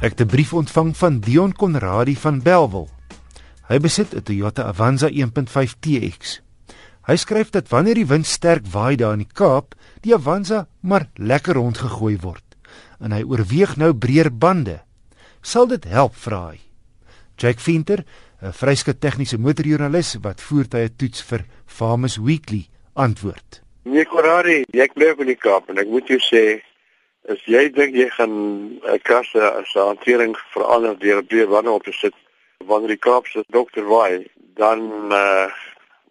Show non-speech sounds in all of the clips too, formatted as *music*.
Ek het 'n brief ontvang van Dion Conradie van Belwel. Hy besit 'n Toyota Avanza 1.5 TX. Hy skryf dat wanneer die wind sterk waai daar in die Kaap, die Avanza maar lekker rondgegooi word en hy oorweeg nou breër bande. Sal dit help, vra hy. Jack Venter, 'n vryskut tegniese motorjoernalis wat voertuie toets vir Farmers Weekly, antwoord. Nee, Conradie, ek bly in die Kaap en ek moet jou sê As jy dink jy gaan 'n kasse as 'n hantering verander deur die wanneer op te sit wanneer die Kaapse dokter waai, dan uh,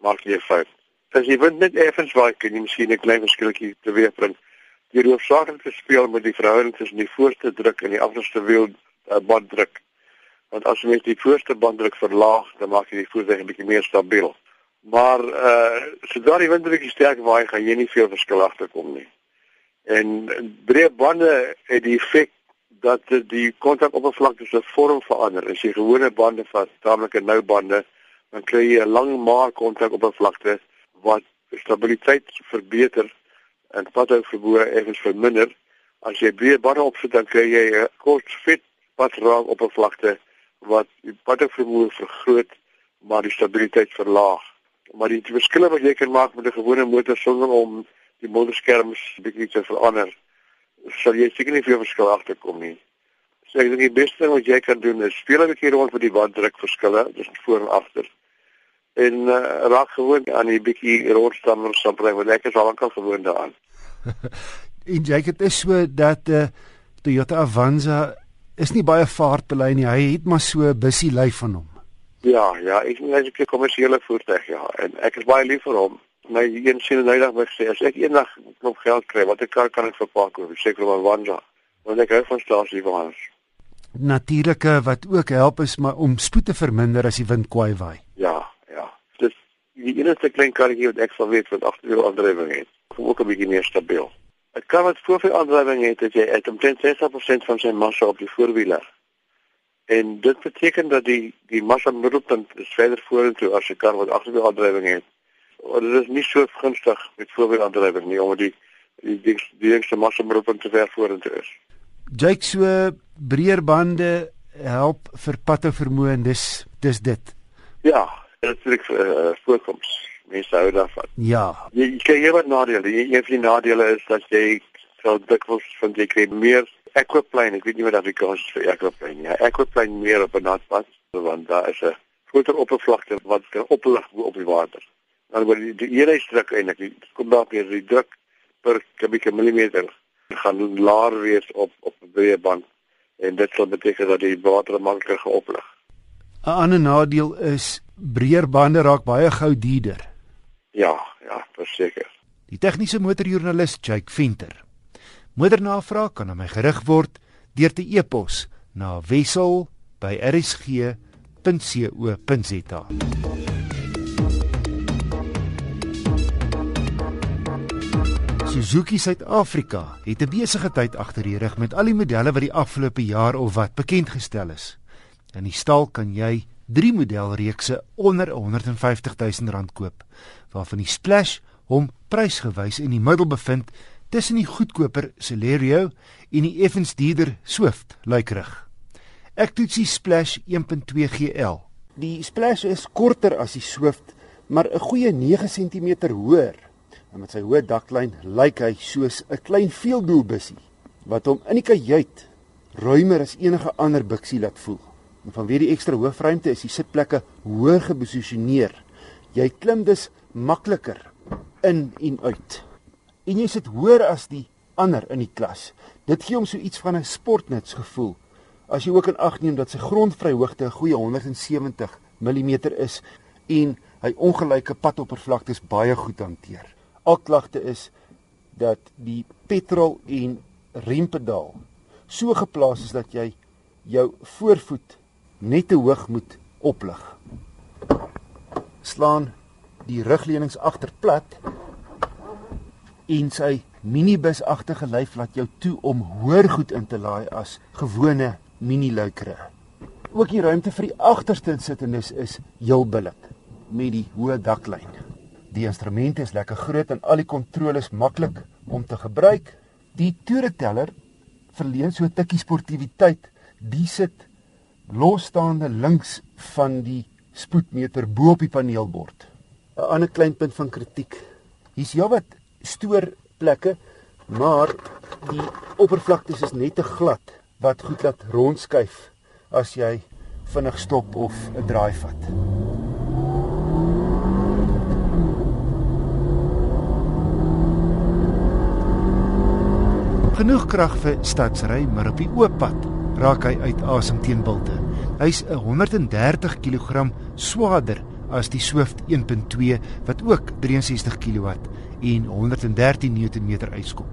maak jy fout. As jy wind net effens waai, kan jy miskien 'n klein verskilletjie teweegbring. Jy hoef saaklik te speel met die verhouding tussen die voorste druk en die agterste wiel uh, banddruk. Want as jy net die voorste banddruk verlaag, dan maak jy die voertuig 'n bietjie meer stabiel. Maar uh sodra die wind 'n bietjie sterk waai, gaan jy nie veel verskil agterkom nie. En breë bande het die effek dat die kontakoppervlakte se vorm verander. As jy gewone bande vat, taamlike nou bande, dan kry jy 'n lang maar kontakoppervlakte wat stabiliteit verbeter en padhou verboë effens verminder. As jy breë bande opsit, dan kry jy 'n kort fit padraak oppervlakte wat die padhou vermoë vergroot, maar die stabiliteit verlaag. Maar die verskille wat jy kan maak met 'n gewone motor sonder om die motorskerms bietjie te verander, sal jy seker nie veel verskil agterkom nie. So ek dink die beste ding wat jy kan doen is speel 'n bietjie rond met die wanddruk verskille tussen voor en agter. En uh, raak gewoon aan die bietjie rondstander sampling wat lekker sal kan gewoon daaraan. *laughs* en jy het is so dat uh, Toyota Avanza is nie baie vaartbelei nie. Hy het maar so 'n bussie lyf van hom. Ja, ja, ek is 'n kommersiële voertuig ja en ek is baie lief vir hom my een sien eendag my sê as ek eendag nog geld kry, watter kar kan ek vir pa koop? Seker maar Wanda. Want ek hou van stasie waans. Natuurlike wat ook help is maar om spoed te verminder as die wind kwaai waai. Ja, ja. Dis die enigste klein karretjie wat ek sal weet wat agterwiel aandrywing het. Kom ook 'n bietjie meer stabiel. 'n Kar wat voorwiel aandrywing het, het jy het omtrent 60% van sy massa op die voorwiele. En dit beteken dat die die massa middelpunt is verder vorentoe as 'n kar wat agterwiel aandrywing het. Dit is nie so gunstig met voorwielaandrywing nie omdat die die die die engste massa maar op te ver vorentoe is. Jake so breër bande help vir patte vermoë en dis dis dit. Ja, natuurlik uh, eh, voorkoms. Mense hou daarvan. Ja. Jy, jy kry hier wat nadele. Een van die nadele is dat jy sou dikwels van jy kry meer aquaplane. Ek weet nie wat Afrikaans vir aquaplane nie. Ja, aquaplane meer op 'n natpad want daar is 'n groter oppervlakte wat kan oplig op die water dan word die, die eenheidsdruk eintlik kom daar weer die druk per kubieke millimeter gaan laer wees op op 'n breë band en dit sal beteken dat die water makliker geoplig. 'n Ander nadeel is breër bande raak baie gou duurder. Ja, ja, verseker. Die tegniese motorjoernalis Jake Venter. Motornavraag kan aan my gerig word deur te e-pos na wissel@rsg.co.za. Suzuki Suid-Afrika het 'n besige tyd agter die rug met al die modelle wat die afgelope jaar of wat bekend gestel is. In die stal kan jy 3 modelreekse onder R150 000 koop, waarvan die Splash hom prysgewys in die middel bevind tussen die goedkoper Celerio en die effens duurder Swift lykrig. Ek toets die Splash 1.2 GL. Die Splash is korter as die Swift, maar 'n goeie 9 cm hoër en met sy hoë daklyn lyk hy soos 'n klein veeldoelbussie wat hom in die kajuit ruimer as enige ander buksie laat voel. En vanweë die ekstra hoofruimte is die sitplekke hoër geposisioneer. Jy klim dus makliker in en uit. En jy sit hoër as die ander in die klas. Dit gee hom so iets van 'n sportnuts gevoel. As jy ook in ag neem dat sy grondvryhoogte 'n goeie 170 mm is en hy ongelyke padoppervlaktes baie goed hanteer al klagte is dat die petrol en rempedaal so geplaas is dat jy jou voorvoet net te hoog moet oplig. Slaan die rugleunings agter plat en sy minibusagtige lyf laat jou toe om hoër goed in te laai as gewone miniluikere. Ook die ruimte vir die agterste sittendes is heel billik met die hoë daklyn. Die instrumente is lekker groot en al die kontroles maklik om te gebruik. Die toereteller verleen so 'n tikkie sportiwiteit Die sit losstaande links van die spoedmeter bo op die paneelbord. 'n Ander klein punt van kritiek. Hier's heelwat stoorplekke, maar die oppervlakte is net te glad wat goed laat rondskuif as jy vinnig stop of 'n draai vat. Genoeg krag vir stadsry, maar op die oop pad raak hy uit asem teen bilte. Hy's 130 kg swaarder as die Swift 1.2 wat ook 63 kW en 113 Nm uitskop.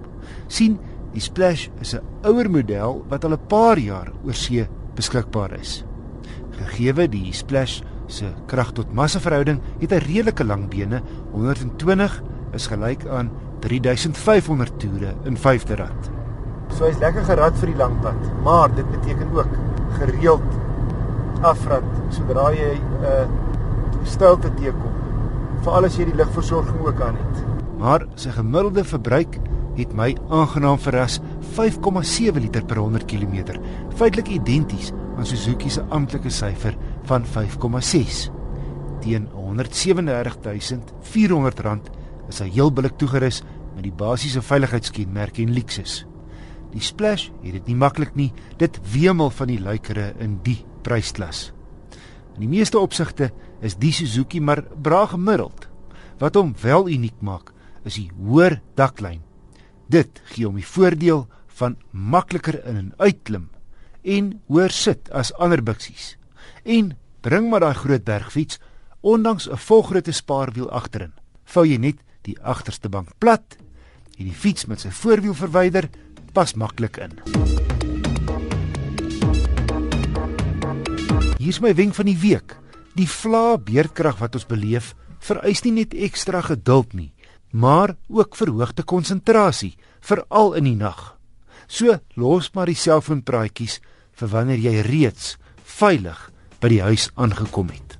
sien, die Splash is 'n ouer model wat al 'n paar jaar oor see beskikbaar is. Gegeewe die Splash se krag tot massa verhouding het hy redelike lang bene, 120 is gelyk aan 3500 toere in 5de rad. So hy's lekker gerad vir die lang pad, maar dit beteken ook gereeld afrat sodra jy 'n uh, stilte teekom. Veral as jy die ligversorging ook aan het. Maar sy gemiddelde verbruik het my aangenaam verras, 5,7 liter per 100 km, feitelik identies aan Suzuki se amptelike syfer van 5,6. Teen R137400 is hy heel billik toegerus met die basiese veiligheidskenmerke en Lexus. Die Splash het dit nie maklik nie. Dit wemel van die luikere in die prysklas. In die meeste opsigte is die Suzuki maar bra gemiddeld. Wat hom wel uniek maak, is die hoër daklyn. Dit gee hom die voordeel van makliker in en uitklim en hoër sit as ander biksies. En bring maar daai groot bergfiets ondanks 'n volgrootte spaarwiel agterin. Vou jy net die agterste bank plat en die fiets met sy voorwiel verwyder, pas maklik in. Hier is my wenk van die week. Die vla beerdkrag wat ons beleef, vereis nie net ekstra geduld nie, maar ook verhoogde konsentrasie, veral in die nag. So los maar die selfoonpraatjies vir wanneer jy reeds veilig by die huis aangekom het.